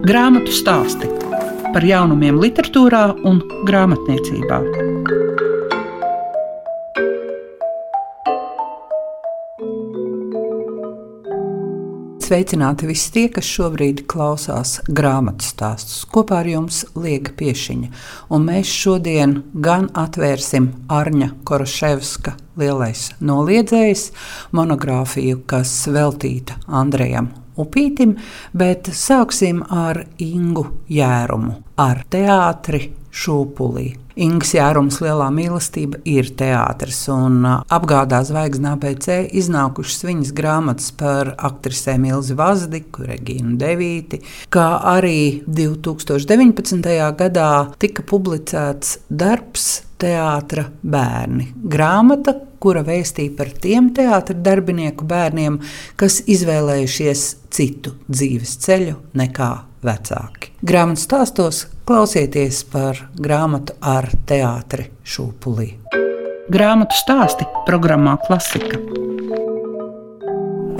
Grāmatu stāsti par jaunumiem, literatūrā un grāmatniecībā. Sveicināti visi tie, kas šobrīd klausās grāmatu stāstus. Kopā ar jums Liega Piešiņa. Un mēs šodien gan atvērsim Arņa Koroševska lielais noliedzējs monogrāfiju, kas veltīta Andrejam upītim, bet sāksim ar Ingu Jērumu, ar teātri šūpulī. Ingas jārums lielā mīlestība ir teātris, un apgādā zvaigznā PC iznākušas viņas grāmatas par aktrisēm Ilzi Vazdiku, Regīnu Devīti, kā arī 2019. gadā tika publicēts darbs Teātra bērni. Grāmata, kura vēstīja par tiem teātra darbinieku bērniem, kas izvēlējušies citu dzīves ceļu nekā vecāki. Grāmatas stāstos klausieties par grāmatu ar teātri šūpulī. Grāmatu stāsti programmā Klasika.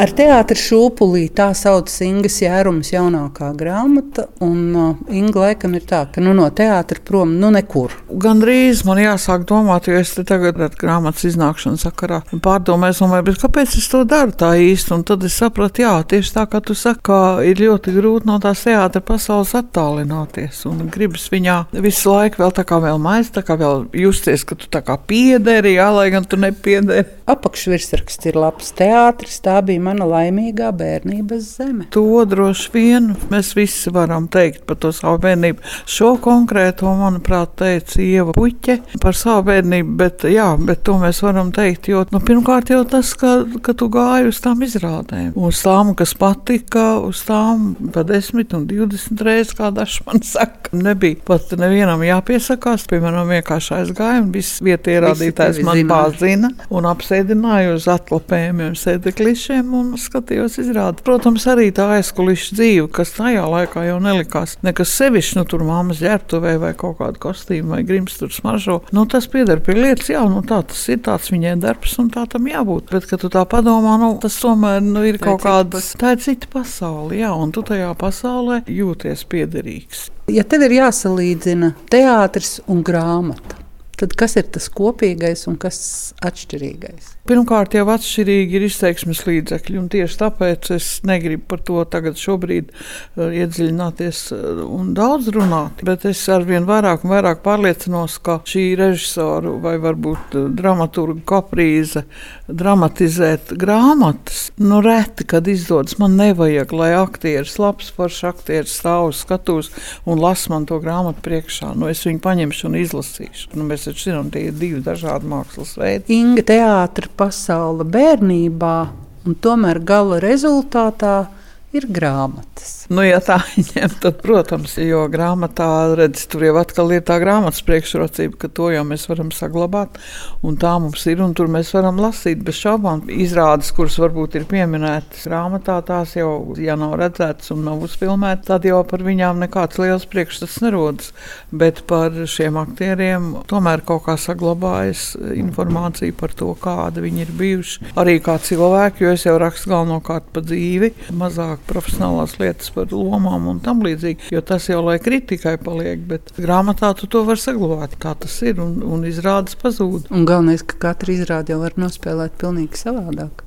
Ar teātri šūpulī tā sauc Ingas Jērums jaunākā grāmata. Un uh, Inga laikam ir tā, ka nu, no teātra prom nu nekur. Gan drīz man jāsāk domāt, jo es te tagad ar grāmatas iznākšanu sakarā pārdomāju, domāju, kāpēc es to daru tā īsti. Un tad es sapratu, jā, tieši tā kā tu saki, ir ļoti grūti no tās teātra pasaules attālināties. Un gribas viņā visu laiku vēl tā kā vēl maizt, tā kā vēl justies, ka tu tā kā piederi, jā, lai gan tu nepiederi. Apakšvirsraksts ir labs teātris, tā bija mana laimīgā bērnības zeme. To droši vien mēs visi varam teikt par to savu bērnību. Šo konkrēto, manuprāt, teica Ieva Puķe par savu bērnību, bet, jā, bet to mēs varam teikt, jo nu, pirmkārt jau tas, ka, ka tu gāji uz tām izrādēm, uz tām, kas patika, uz tām pa desmit un divdesmit reizes, kā dažs man saka. Nebija pat nevienam jāpiesakās, piemēram, vienkārši aizgāja un viss vietējais rādītājs man pazina un apsēdināja uz atlapējumiem sēdeklišiem un skatījos izrādi. Protams, arī tā aizkulisku dzīve, kas tajā laikā jau nelikās nekas sevišķs, nu tur māmas ģērbtuvē vai kaut kāda kostīma vai grims tur smaržo. Nu, tas pieder pie lietas, jā, nu tā tas ir, tāds viņai darbs un tā tam jābūt. Bet, kad tu tā padomā, nu, tas tomēr nu, ir kaut kāds, tā ir cita pasaule, jā, un tu tajā pasaulē jūties piederīgs. Ja tev ir jāsalīdzina teātris un grāmata, tad kas ir tas kopīgais un kas atšķirīgais? Pirmkārt, jau atšķirīgi ir izteiksmes līdzekļi, un tieši tāpēc es negribu par to tagad šobrīd uh, iedziļināties uh, un daudz runāt, bet es arvien vairāk un vairāk pārliecinos, ka šī režisoru vai varbūt uh, dramaturga kaprīze dramatizēt grāmatas, nu reti, kad izdodas, man nevajag, lai aktieris, labs foršs aktieris stāv uz skatuves un las man to grāmatu priekšā. Nu, es viņu paņemšu un izlasīšu. Nu, mēs taču zinām, tie ir divi dažādi mākslas veidi. Inga teātra pasaule bērnībā, un tomēr gala rezultātā ir grāmatas. Nu, ja tā ņem, tad, protams, jo grāmatā redz, tur jau atkal ir tā grāmatas priekšrocība, ka to jau mēs varam saglabāt. Un tā mums ir, un tur mēs varam lasīt bez šaubām. Izrādes, kuras varbūt ir pieminētas grāmatā, tās jau, ja nav redzētas un nav uzfilmētas, tad jau par viņām nekāds liels priekšstats nerodas. Bet par šiem aktieriem tomēr kaut kā saglabājas informācija par to, kāda viņi ir bijuši. Arī kā cilvēki, jo es jau rakstu galvenokārt pa dzīvi, mazāk profesionālās lietas par lomām un tam līdzīgi. Jo tas jau lai kritikai paliek, bet grāmatā tu to vari saglabāt. Tā tas ir un, un izrādes pazūd. Un galvenais, ka katra izrāde jau var nospēlēt pavisam savādāk.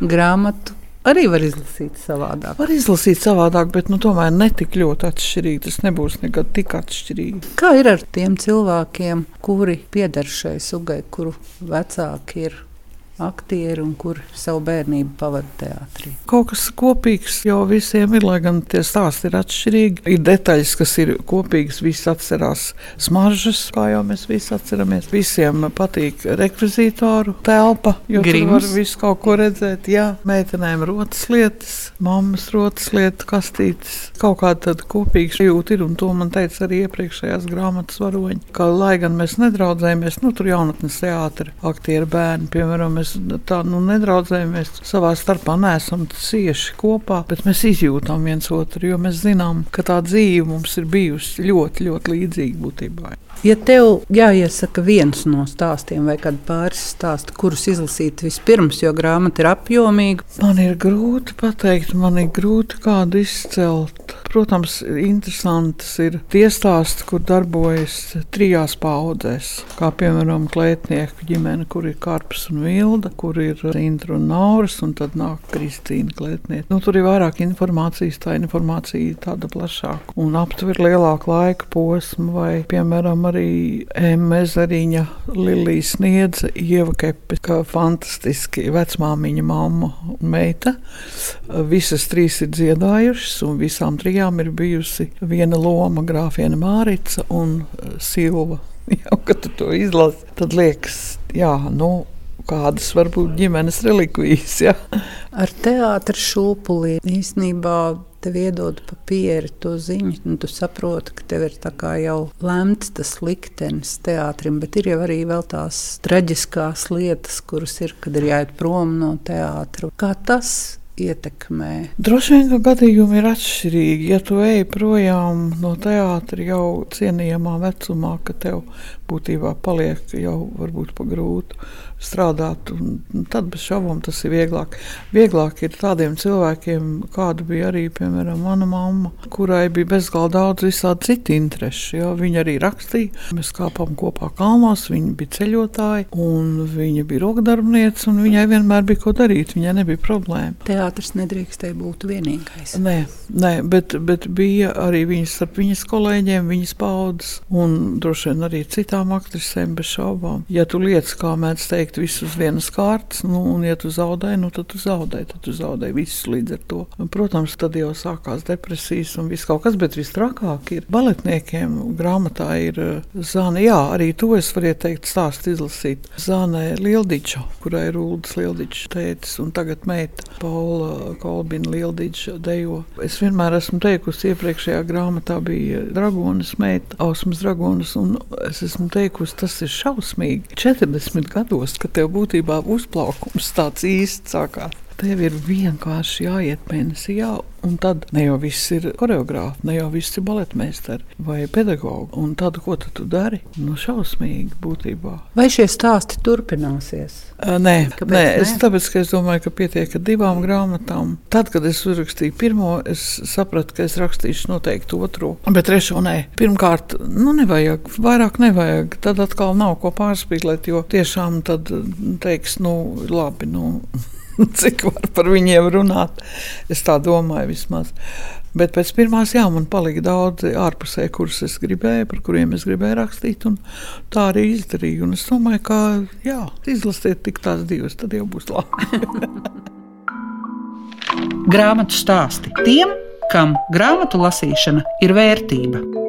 Grāmatu arī var izlasīt savādāk. Var izlasīt savādāk, bet nu, tomēr ne tik ļoti atšķirīgi. Tas nebūs nekad tik atšķirīgi. Kā ir ar tiem cilvēkiem, kuri pieder šai sugai, kuru vecāki ir aktieri un kur savu bērnību pavadīja teātrī. Kaut kas kopīgs jau visiem ir, lai gan tie stāsti ir atšķirīgi. Ir detaļas, kas ir kopīgas, visi atcerās smaržas, kā jau mēs visi atceramies. Visiem patīk rekvizītoru telpa, jo Grims. tur var visu kaut ko redzēt. Jā, meitenēm rotas lietas, mammas rotas lietas, kastītes. Kaut kāda tāda kopīga sajūta ir, un to man teica arī iepriekšējās grāmatas varoņi. Ka, lai gan mēs nedraudzējamies, nu tur jaunatnes teātra aktieri bērni, piemēram, mēs tā nu, nedraudzējamies savā starpā, neesam cieši kopā, bet mēs izjūtam viens otru, jo mēs zinām, ka tā dzīve mums ir bijusi ļoti, ļoti līdzīga būtībā. Ja tev jāiesaka viens no stāstiem vai pāris stāsti, kurus izlasīt vispirms, jo grāmata ir apjomīga, man ir grūti pateikt, man ir grūti kādu izcelt. protams, interesantas ir tie stāsti, kur darbojas trijās paudzēs. Kā piemēram, klētnieku ģimene, kur ir Karps un Vilda, kur ir Indra un Nauris, un tad nāk Kristīna klētniece. Nu, tur ir vairāk informācijas, tā informācija ir tāda plašāka un aptver lielāku laika posmu, vai, piemēram, arī Mezariņa Lilija sniedza Ieva Kepe, kā fantastiski vecmāmiņa mamma un meita. Visas trīs ir dziedājušas, un visām trijām ir bijusi viena loma - grāfiena Mārica un eh, Silva. Jau, kad tu to izlasi, tad liekas, jā, nu, kādas varbūt ģimenes relikvijas. Ja? Ar teātru šūpuli īstenībā tev iedod papīri to ziņu, un tu saproti, ka tev ir jau lemts tas liktenis teātrim, bet ir jau arī tās traģiskās lietas, kuras ir, kad ir jāiet prom no teātra. Kā tas ietekmē? Droši vien, ka gadījumi ir atšķirīgi. Ja tu ej projām no teātra jau cienījamā vecumā, ka tev būtībā paliek jau varbūt pa grūti strādāt. Tad bez šaubām tas ir vieglāk. Vieglāk ir tādiem cilvēkiem, kāda bija arī piemēram mana mamma, kurai bija bezgalīgi daudz visādi citu interesu. Ja? Viņa arī rakstīja, mēs kāpām kopā kalnos, viņa bija ceļotāja un viņa bija rokdarbniece, un viņai vienmēr bija ko darīt. Viņai nebija problēma. Teātris nedrīkstēja būt vienīgais. Nē, nē bet, bet bija arī viņas starp viņas kolēģiem, viņas paudzes un droši vien arī citām aktrisēm bez šaubām. Ja tu lietas, kā mēdz teikt, teikt, visu uz vienas kārtas, nu, un, ja tu zaudēji, nu, tad tu zaudēji, tad tu zaudēji visus līdz ar to. Un, protams, tad jau sākās depresijas un viss kaut kas, bet vistrakāk ir baletniekiem. Grāmatā ir eh, Zana, jā, arī to es varu ieteikt stāstu izlasīt. Zana Lieldiča, kurai ir Uldas Lieldiča tētis un tagad meita Paula Kolbina Lieldiča dejo. Es vienmēr esmu teikusi, iepriekšējā grāmatā bija Dragonas meita, Ausmas Dragonas, un es esmu teikusi, tas ir šausmīgi. 40 gados ka tev būtībā uzplaukums tāds īsts sākās. Tev ir vienkārši jāiet pensijā, un tad ne jau viss ir choreogrāfi, ne jau viss ir baletmeistari vai pedagogi. Un tad, ko tu dari? Nu, šausmīgi būtībā. Vai šie stāsti turpināsies? Uh, nē, Kāpēc nē, es, nē? Tāpēc, es domāju, ka pietiek ar divām grāmatām. Tad, kad es uzrakstīju pirmo, es sapratu, ka es rakstīšu noteikti otro, bet trešo nē. Pirmkārt, nu, nevajag, vairāk nevajag. Tad atkal nav ko pārspīlēt, jo tiešām tad teiks, nu, labi. Nu, cik var par viņiem runāt. Es tā domāju vismaz. Bet pēc pirmās, jā, man palika daudz ārpusē, kurus es gribēju, par kuriem es gribēju rakstīt. Tā arī izdarīju. Un es domāju, ka jā, izlasiet tik tās divas, tad jau būs labi. Grāmatu stāsti tiem, kam grāmatu lasīšana ir vērtība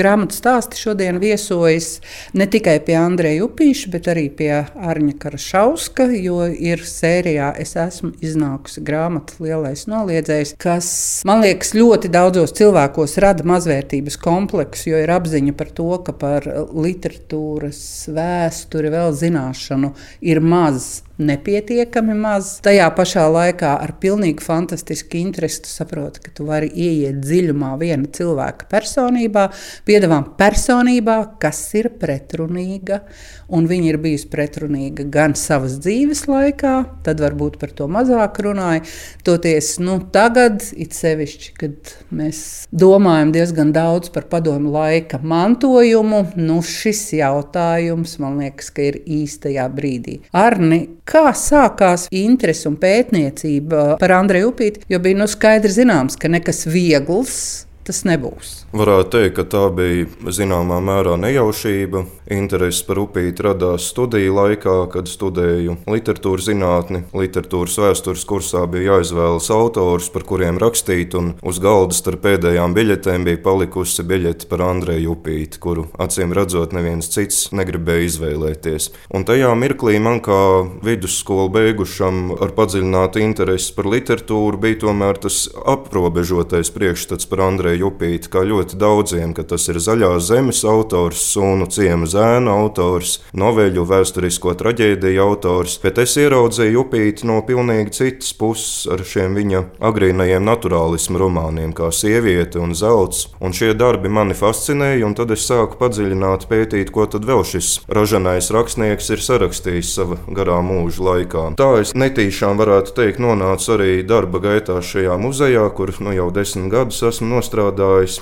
grāmatu stāsti šodien viesojas ne tikai pie Andreja Upīša, bet arī pie Arņa Karašauska, jo ir sērijā Es esmu iznākusi grāmata Lielais noliedzējs, kas man liekas ļoti daudzos cilvēkos rada mazvērtības kompleksu, jo ir apziņa par to, ka par literatūras vēsturi vēl zināšanu ir maz nepietiekami maz. Tajā pašā laikā ar pilnīgi fantastisku interesi saproti, ka tu vari ieiet dziļumā viena cilvēka personībā, piedāvām personībā, kas ir pretrunīga. Un viņa ir bijusi pretrunīga gan savas dzīves laikā, tad varbūt par to mazāk runāja. Toties nu, tagad, it sevišķi, kad mēs domājam diezgan daudz par padomu laika mantojumu, nu, šis jautājums man liekas, ka ir īstajā brīdī. Arni, Kā sākās interese un pētniecība par Andreju Upīti? Jo bija nu skaidrs zināms, ka nekas viegls tas nebūs. Varētu teikt, ka tā bija zināmā mērā nejaušība. Interesi par upīti radās studiju laikā, kad studēju literatūras zinātni. Literatūras vēstures kursā bija jāizvēlas autors, par kuriem rakstīt, un uz galda starp pēdējām biļetēm bija palikusi biļete par Andreju Upīti, kuru acīm redzot neviens cits negribēja izvēlēties. Un tajā mirklī man kā vidusskolu beigušam ar padziļinātu interesi par literatūru bija tomēr tas aprobežotais priekšstats par Andreju. Andreju Upīti, kā ļoti daudziem, ka tas ir zaļās zemes autors, sunu ciema zēnu autors, noveļu vēsturisko traģēdiju autors, bet es ieraudzīju Upīti no pilnīgi citas puses ar šiem viņa agrīnajiem naturālismu romāniem, kā Sieviete un Zelts, un šie darbi mani fascinēja, un tad es sāku padziļināt pētīt, ko tad vēl šis ražanais rakstnieks ir sarakstījis sava garā mūža laikā. Tā es netīšām varētu teikt nonācu arī darba gaitā šajā muzejā, kur nu, jau desmit gadus esmu nostrādājis.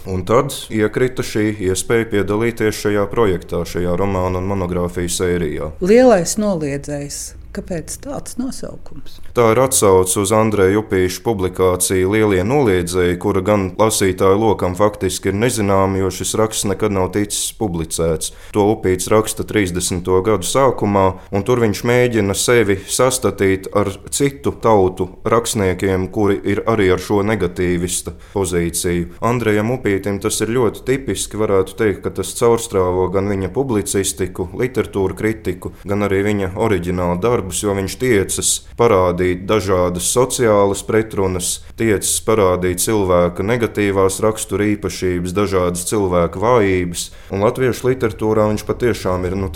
Un tad iekrita šī iespēja piedalīties šajā projektā, šajā romāna un monogrāfijas sērijā. Lielais noliedzējs. Kāpēc tāds nosaukums? Tā ir atsauce uz Andreja Upīša publikāciju Lielie noliedzēji, kura gan lasītāju lokam faktiski ir nezināma, jo šis raksts nekad nav ticis publicēts. To Upīts raksta 30. gadu sākumā, un tur viņš mēģina sevi sastatīt ar citu tautu rakstniekiem, kuri ir arī ar šo negatīvista pozīciju. Andrejam Upītam tas ir ļoti tipiski, varētu teikt, ka tas caurstrāvo gan viņa publicistiku, literatūru kritiku, gan arī viņa oriģinālu darbu darbus, jo viņš tiecas parādīt dažādas sociālas pretrunas, tiecas parādīt cilvēka negatīvās rakstura īpašības, dažādas cilvēka vājības. Un latviešu literatūrā viņš patiešām ir nu,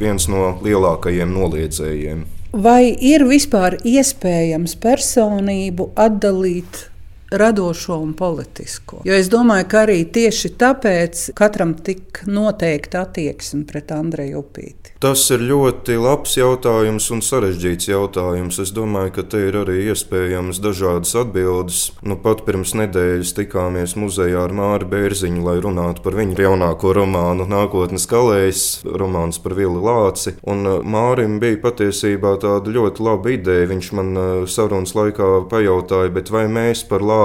viens no lielākajiem noliedzējiem. Vai ir vispār iespējams personību atdalīt radošo un politisko. Jo es domāju, ka arī tieši tāpēc katram tik noteikti attieksme pret Andreju Upīti. Tas ir ļoti labs jautājums un sarežģīts jautājums. Es domāju, ka te ir arī iespējams dažādas atbildes. Nu, pat pirms nedēļas tikāmies muzejā ar Māru Bērziņu, lai runātu par viņa jaunāko romānu Nākotnes kalējs, romāns par Vili Lāci. Un uh, Mārim bija patiesībā tāda ļoti laba ideja. Viņš man uh, sarunas laikā pajautāja, vai mēs par Lāci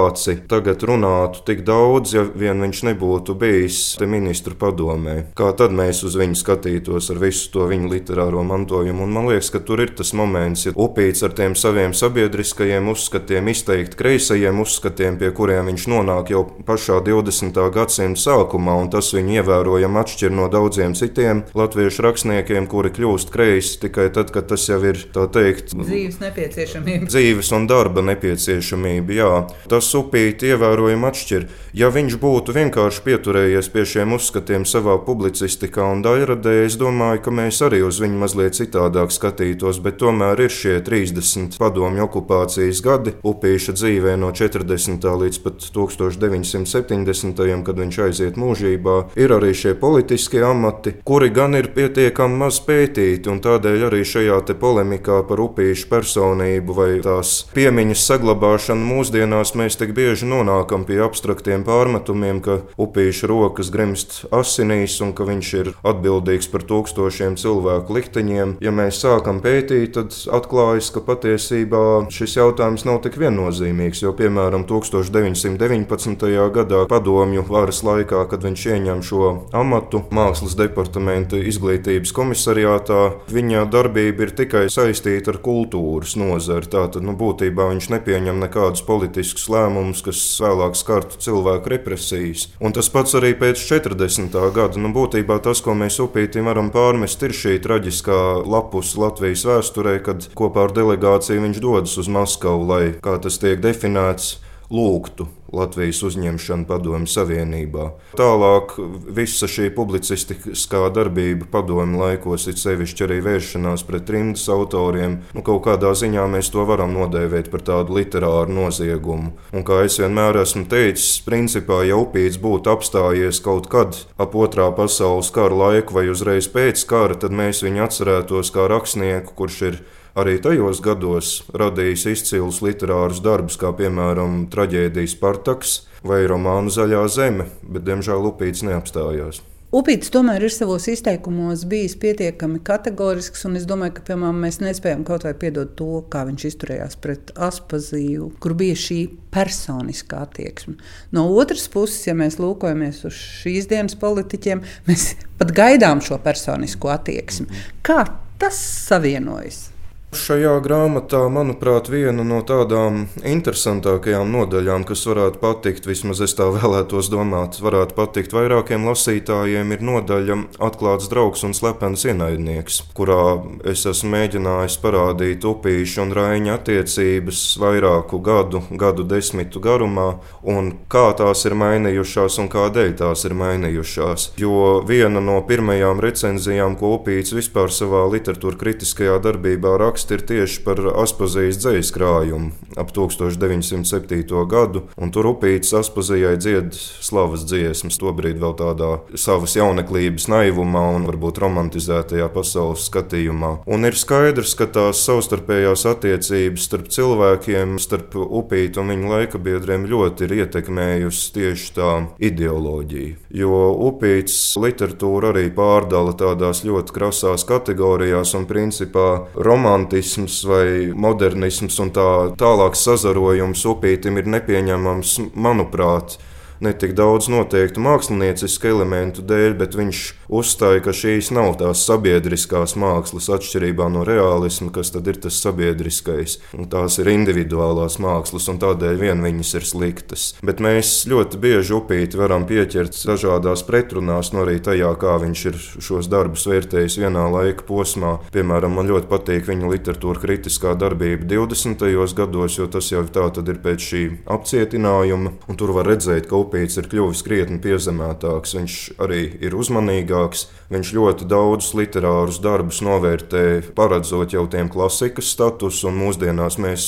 tagad runātu tik daudz, ja vien viņš nebūtu bijis ministru padomē. Kā tad mēs uz viņu skatītos ar visu to viņa literāro mantojumu. Un man liekas, ka tur ir tas moments, ja upīts ar tiem saviem sabiedriskajiem uzskatiem, izteikti kreisajiem uzskatiem, pie kuriem viņš nonāk jau pašā 20. gadsimta sākumā, un tas viņu ievērojami atšķir no daudziem citiem latviešu rakstniekiem, kuri kļūst kreisi tikai tad, kad tas jau ir tā teikt dzīves nepieciešamība. Dzīves un darba nepieciešamība, jā. Tas upīti ievērojami atšķir. Ja viņš būtu vienkārši pieturējies pie šiem uzskatiem savā publicistikā un daļradē, es domāju, ka mēs arī uz viņu mazliet citādāk skatītos, bet tomēr ir šie 30 padomju okupācijas gadi upīša dzīvē no 40. līdz pat 1970. kad viņš aiziet mūžībā. Ir arī šie politiskie amati, kuri gan ir pietiekami maz pētīti, un tādēļ arī šajā polemikā par upīšu personību vai tās piemiņas saglabāšanu mūsdienās mēs tik bieži nonākam pie abstraktiem pārmetumiem, ka upīša rokas grimst asinīs un ka viņš ir atbildīgs par tūkstošiem cilvēku likteņiem. Ja mēs sākam pētīt, tad atklājas, ka patiesībā šis jautājums nav tik viennozīmīgs. Jo, piemēram, 1919. gadā, padomju varas laikā, kad viņš ieņem šo amatu mākslas departamenta izglītības komisariātā, viņa darbība ir tikai saistīta ar kultūras nozari. Tātad, nu, būtībā viņš nepieņem nekādus politiskus lēmumus, kas vēlāk skartu cilvēku represijas. Un tas pats arī pēc 40. gada. Nu, būtībā tas, ko mēs upītim varam pārmest, ir šī traģiskā lapus Latvijas vēsturē, kad kopā ar delegāciju viņš dodas uz Maskavu, lai, kā tas tiek definēts, lūgtu Latvijas uzņemšanu Padomju Savienībā. Tālāk visa šī publicistiskā darbība padomju laikos, it sevišķi arī vēršanās pret trimdas autoriem, nu, kaut kādā ziņā mēs to varam nodēvēt par tādu literāru noziegumu. Un kā es vienmēr esmu teicis, principā, ja upīts būtu apstājies kaut kad ap otrā pasaules kara laiku vai uzreiz pēc kara, tad mēs viņu atcerētos kā rakstnieku, kurš ir arī tajos gados radījis izcilus literārus darbus, kā piemēram traģēdijas Spartaks vai romānu Zaļā zeme, bet diemžēl Lupīts neapstājās. Upīts tomēr ir savos izteikumos bijis pietiekami kategorisks, un es domāju, ka piemēram, mēs nespējam kaut vai piedot to, kā viņš izturējās pret Aspaziju, kur bija šī personiskā attieksme. No otras puses, ja mēs lūkojamies uz šīs dienas politiķiem, mēs pat gaidām šo personisko attieksmi. Kā tas savienojas? Šajā grāmatā, manuprāt, viena no tādām interesantākajām nodaļām, kas varētu patikt, vismaz es tā vēlētos domāt, varētu patikt vairākiem lasītājiem, ir nodaļa Atklāts draugs un slepens ienaidnieks, kurā es esmu mēģinājis parādīt upīšu un raiņa attiecības vairāku gadu, gadu desmitu garumā, un kā tās ir mainījušās un kādēļ tās ir mainījušās. Jo viena no pirmajām recenzijām, ko upīts vispār savā literatūra kritiskajā darbībā raksta, raksti ir tieši par Aspazijas dzīslu krājumu ap 1907. gadu, un tur upīts Aspazijai dzied slavas dziesmas, tobrīd vēl tādā savas jauneklības naivumā un varbūt romantizētajā pasaules skatījumā. Un ir skaidrs, ka tās savstarpējās attiecības starp cilvēkiem, starp upītu un viņu laika biedriem ļoti ir ietekmējusi tieši tā ideoloģija. Jo upīts literatūra arī pārdala tādās ļoti krasās kategorijās un principā romantiskā romantisms vai modernisms un tā tālāks sazarojums upītim ir nepieņemams, manuprāt ne tik daudz noteiktu māksliniecisku elementu dēļ, bet viņš uzstāja, ka šīs nav tās sabiedriskās mākslas atšķirībā no realisma, kas tad ir tas sabiedriskais. Un tās ir individuālās mākslas, un tādēļ vien viņas ir sliktas. Bet mēs ļoti bieži upīti varam pieķert dažādās pretrunās, no arī tajā, kā viņš ir šos darbus vērtējis vienā laika posmā. Piemēram, man ļoti patīk viņa literatūra kritiskā darbība 20. gados, jo tas jau tā ir pēc šī apcietinājuma, un tur var redzēt, ka Lupīts ir kļuvis krietni piezemētāks, viņš arī ir uzmanīgāks. Viņš ļoti daudzus literārus darbus novērtē, paredzot jau tiem klasikas statusu, un mūsdienās mēs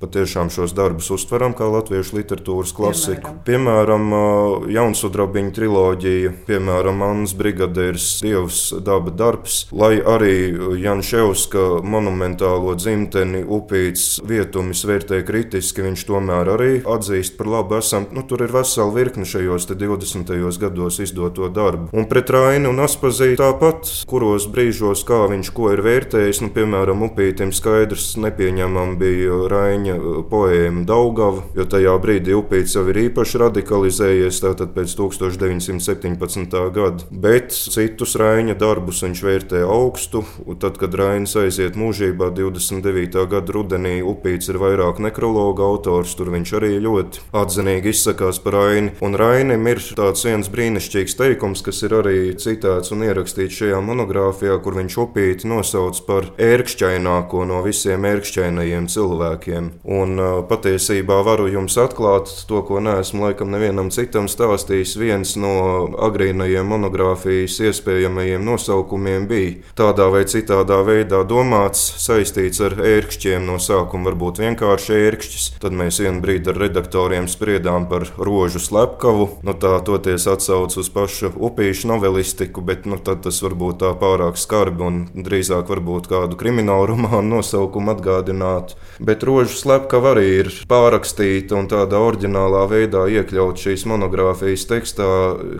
patiešām šos darbus uztveram kā latviešu literatūras klasiku. Piemēram, piemēram Jaunsudrabiņa triloģija, piemēram, Annas Brigadieris, Dievs, daba darbs, lai arī Janševska monumentālo dzimteni upīts vietumis vērtē kritiski, viņš tomēr arī atzīst par labu esam. Nu, tur ir vesela virkne šajos 20. gados izdoto darbu. Un pret Raini un Aspazīti tāpat, kuros brīžos, kā viņš ko ir vērtējis, nu, piemēram, upītim skaidrs nepieņemam bija Raini viņa uh, poēmu Daugava, jo tajā brīdī upīts jau ir īpaši radikalizējies, tātad pēc 1917. gada. Bet citus Raina darbus viņš vērtē augstu, un tad, kad Rainis aiziet mūžībā 29. gada rudenī, upīts ir vairāk nekrologa autors, tur viņš arī ļoti atzinīgi izsakās par Raini. Un Rainim ir tāds viens brīnišķīgs teikums, kas ir arī citēts un ierakstīts šajā monogrāfijā, kur viņš upīti nosauc par ērkšķaināko no visiem ērkšķainajiem cilvēkiem. Un patiesībā varu jums atklāt to, ko neesmu laikam nevienam citam stāstījis. Viens no agrīnajiem monogrāfijas iespējamajiem nosaukumiem bija tādā vai citādā veidā domāts, saistīts ar ērkšķiem no sākuma, varbūt vienkārši ērkšķis. Tad mēs vienu brīdi ar redaktoriem spriedām par rožu slepkavu. Nu, tā toties atsauc uz pašu upīšu novelistiku, bet nu, tas varbūt tā pārāk skarbi un drīzāk varbūt kādu kriminālu romānu nosaukumu atgādinātu. Bet rožu slepkava arī ir pārrakstīta un tādā oriģinālā veidā iekļaut šīs monogrāfijas tekstā,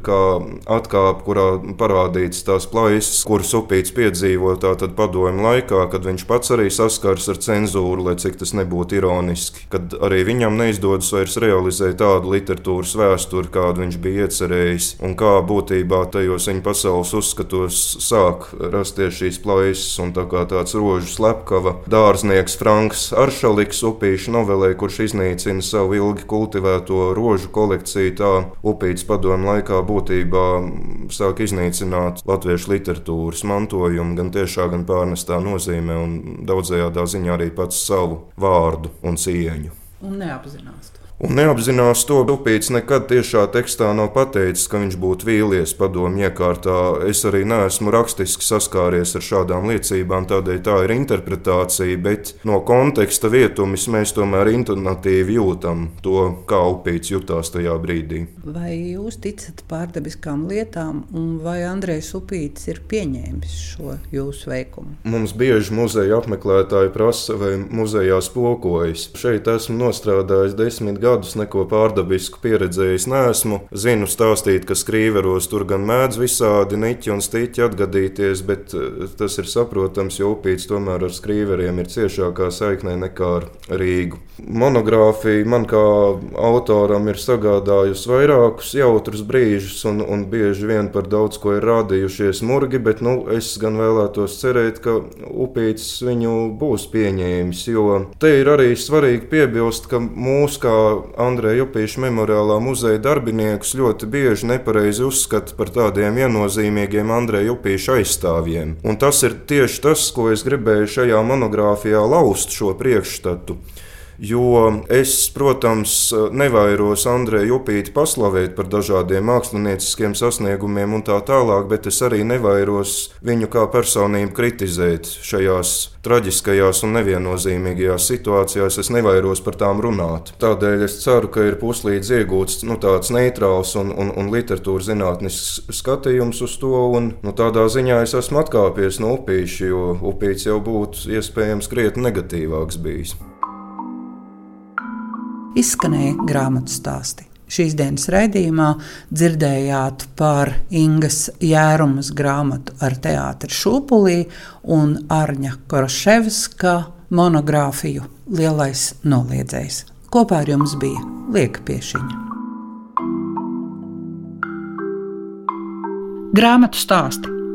kā atkāpe, kurā parādīts tās plaisas, kuras upīts piedzīvo tātad padomu laikā, kad viņš pats arī saskars ar cenzūru, lai cik tas nebūtu ironiski, kad arī viņam neizdodas vairs realizēt tādu literatūras vēsturi, kādu viņš bija iecerējis, un kā būtībā tajos viņa pasaules uzskatos sāk rasties šīs plaisas, un tā kā tāds rožu slepkava dārznieks Franks Aršaliks upīšu novelē, kurš iznīcina savu ilgi kultivēto rožu kolekciju, tā upītas padomu laikā būtībā sāk iznīcināt latviešu literatūras mantojumu gan tiešā, gan pārnestā nozīmē un daudzējādā ziņā arī pats savu vārdu un cieņu. Un neapzinās to un neapzinās to. Upīts nekad tiešā tekstā nav pateicis, ka viņš būtu vīlies padomju iekārtā. Es arī neesmu rakstiski saskāries ar šādām liecībām, tādēļ tā ir interpretācija, bet no konteksta vietumis mēs tomēr intonatīvi jūtam to, kā upīts jutās tajā brīdī. Vai jūs ticat pārdabiskām lietām, un vai Andrejs Upīts ir pieņēmis šo jūsu veikumu? Mums bieži muzeja apmeklētāji prasa, vai muzejā spokojas. Šeit esmu nostrādājis desmit gadus gadus, neko pārdabisku pieredzējis neesmu. Zinu stāstīt, ka skrīveros tur gan mēdz visādi niķi un stiķi atgadīties, bet eh, tas ir saprotams, jo upīts tomēr ar skrīveriem ir ciešākā saiknē nekā ar Rīgu. Monogrāfija man kā autoram ir sagādājusi vairākus jautrus brīžus, un, un bieži vien par daudz ko ir rādījušies murgi, bet nu, es gan vēlētos cerēt, ka upīts viņu būs pieņēmis. Jo te ir arī svarīgi piebilst, ka mūsu kā Andreja Upīša memoriālā muzeja darbiniekus ļoti bieži nepareizi uzskata par tādiem viennozīmīgiem Andreja Upīša aizstāvjiem. Un tas ir tieši tas, ko es gribēju šajā monogrāfijā laust šo priekšstatu. Jo es, protams, nevairos Andreju Upīti paslavēt par dažādiem mākslinieciskiem sasniegumiem un tā tālāk, bet es arī nevairos viņu kā personību kritizēt šajās traģiskajās un neviennozīmīgajās situācijās. Es nevairos par tām runāt. Tādēļ es ceru, ka ir puslīdz iegūts nu, tāds neitrāls un, un, un literatūras zinātnisks skatījums uz to. Un, nu, tādā ziņā es esmu atkāpies no upīša, jo upīts jau būtu iespējams krietni negatīvāks bijis izskanēja grāmatu stāsti. Šīs dienas raidījumā dzirdējāt par Ingas Jērumas grāmatu ar teātru šūpulī un Arņa Koroševska monogrāfiju Lielais noliedzējs. Kopā ar jums bija Lieka Piešiņa. Grāmatu stāsti